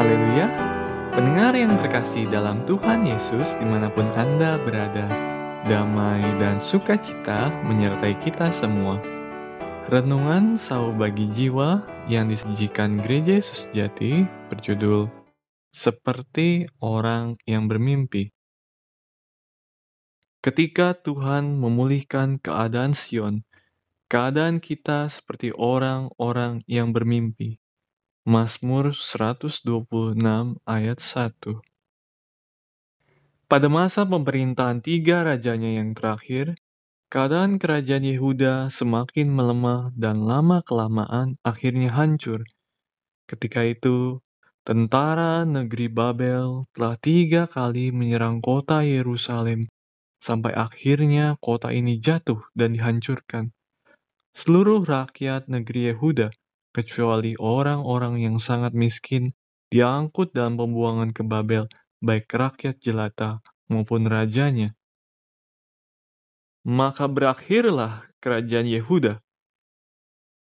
Haleluya, pendengar yang terkasih dalam Tuhan Yesus di mana pun Anda berada, damai dan sukacita menyertai kita semua. Renungan Sau Bagi Jiwa yang disajikan Gereja Yesus Jati berjudul Seperti Orang yang Bermimpi. Ketika Tuhan memulihkan keadaan Sion, keadaan kita seperti orang-orang yang bermimpi. Mazmur 126 ayat 1 Pada masa pemerintahan tiga rajanya yang terakhir, keadaan kerajaan Yehuda semakin melemah dan lama-kelamaan akhirnya hancur. Ketika itu, tentara negeri Babel telah tiga kali menyerang kota Yerusalem, sampai akhirnya kota ini jatuh dan dihancurkan. Seluruh rakyat negeri Yehuda kecuali orang-orang yang sangat miskin, diangkut dalam pembuangan ke Babel, baik rakyat jelata maupun rajanya. Maka berakhirlah kerajaan Yehuda.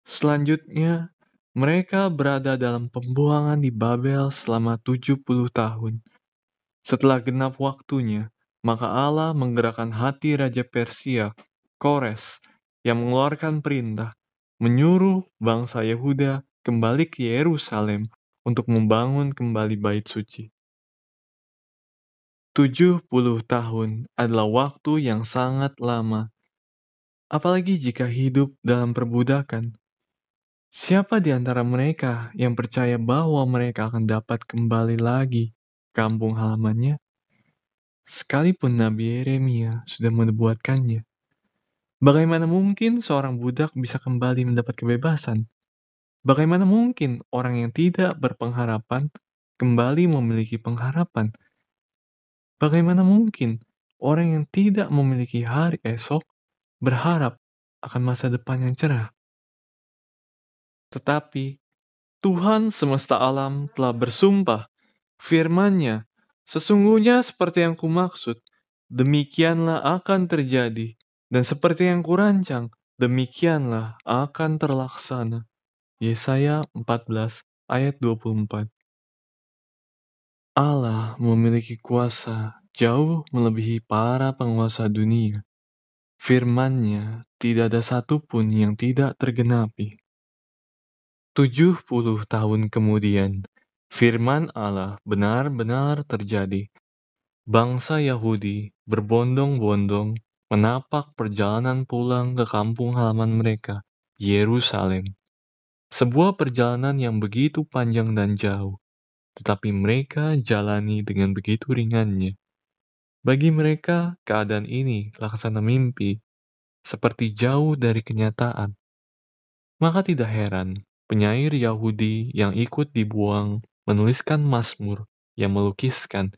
Selanjutnya, mereka berada dalam pembuangan di Babel selama 70 tahun. Setelah genap waktunya, maka Allah menggerakkan hati Raja Persia, Kores, yang mengeluarkan perintah menyuruh bangsa Yehuda kembali ke Yerusalem untuk membangun kembali bait suci. 70 tahun adalah waktu yang sangat lama, apalagi jika hidup dalam perbudakan. Siapa di antara mereka yang percaya bahwa mereka akan dapat kembali lagi kampung halamannya? Sekalipun Nabi Yeremia sudah menubuatkannya. Bagaimana mungkin seorang budak bisa kembali mendapat kebebasan? Bagaimana mungkin orang yang tidak berpengharapan kembali memiliki pengharapan? Bagaimana mungkin orang yang tidak memiliki hari esok berharap akan masa depan yang cerah? Tetapi Tuhan semesta alam telah bersumpah, firman-Nya, sesungguhnya seperti yang kumaksud, demikianlah akan terjadi dan seperti yang kurancang, demikianlah akan terlaksana. Yesaya 14 ayat 24 Allah memiliki kuasa jauh melebihi para penguasa dunia. Firman-Nya tidak ada satupun yang tidak tergenapi. 70 tahun kemudian, firman Allah benar-benar terjadi. Bangsa Yahudi berbondong-bondong menapak perjalanan pulang ke kampung halaman mereka, Yerusalem. Sebuah perjalanan yang begitu panjang dan jauh, tetapi mereka jalani dengan begitu ringannya. Bagi mereka, keadaan ini laksana mimpi, seperti jauh dari kenyataan. Maka tidak heran, penyair Yahudi yang ikut dibuang menuliskan Mazmur yang melukiskan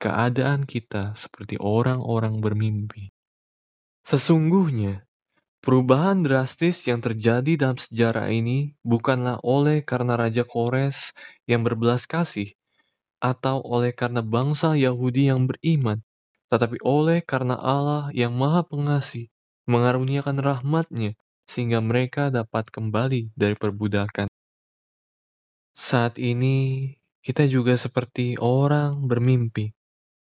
keadaan kita seperti orang-orang bermimpi. Sesungguhnya, perubahan drastis yang terjadi dalam sejarah ini bukanlah oleh karena Raja Kores yang berbelas kasih, atau oleh karena bangsa Yahudi yang beriman, tetapi oleh karena Allah yang maha pengasih, mengaruniakan rahmatnya, sehingga mereka dapat kembali dari perbudakan. Saat ini, kita juga seperti orang bermimpi.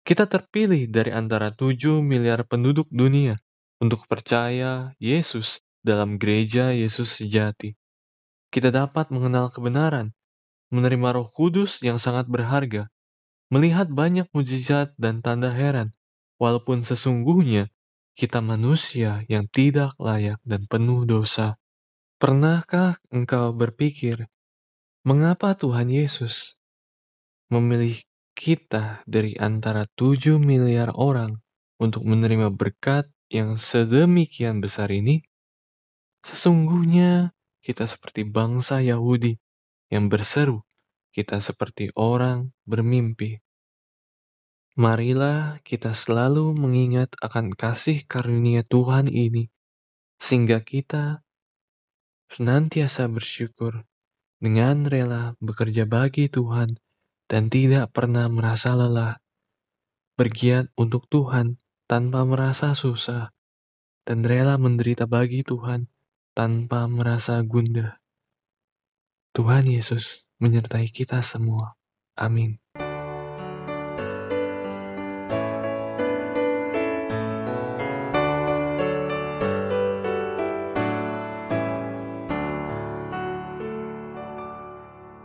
Kita terpilih dari antara 7 miliar penduduk dunia untuk percaya Yesus dalam gereja Yesus sejati. Kita dapat mengenal kebenaran, menerima roh kudus yang sangat berharga, melihat banyak mujizat dan tanda heran, walaupun sesungguhnya kita manusia yang tidak layak dan penuh dosa. Pernahkah engkau berpikir, mengapa Tuhan Yesus memilih kita dari antara tujuh miliar orang untuk menerima berkat yang sedemikian besar ini, sesungguhnya kita seperti bangsa Yahudi yang berseru, kita seperti orang bermimpi. Marilah kita selalu mengingat akan kasih karunia Tuhan ini, sehingga kita senantiasa bersyukur dengan rela bekerja bagi Tuhan dan tidak pernah merasa lelah, bergiat untuk Tuhan tanpa merasa susah, dan rela menderita bagi Tuhan tanpa merasa gundah. Tuhan Yesus menyertai kita semua. Amin.